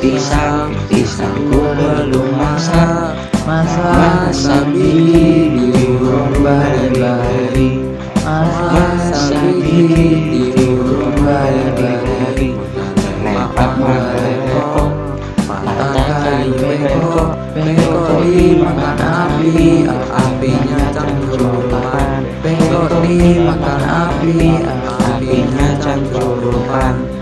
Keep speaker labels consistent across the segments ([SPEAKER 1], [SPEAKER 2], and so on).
[SPEAKER 1] pisang pisangku belum masak. Masa biji diurung bari-bari Masa biji diurung bari-bari Lepak melepok Patah kayu bengkok Bengkok dimakan api Apinya cangkrupan Bengkok dimakan api Apinya cangkrupan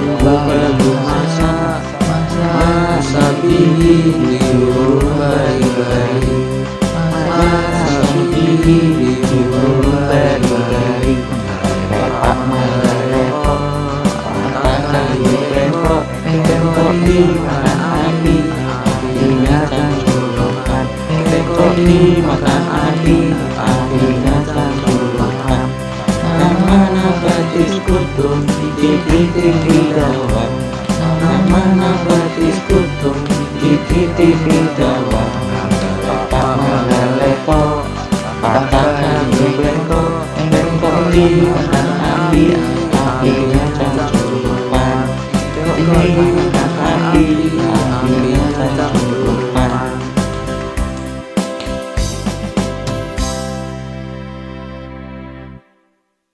[SPEAKER 1] belum masak Masa biji diurung bari-bari Masa biji diurung bari-bari Lepak melepok Patah kayu bengkok Bengkok dimakan api Apinya cangkrupan Bengkok dimakan api batis kutum Dikitin di dawan Mana-mana batis kutum Dikitin di dawan Lepak mana lepok Patahkan di bengkok. Bengkok di mana api yang kan cuman Tinggi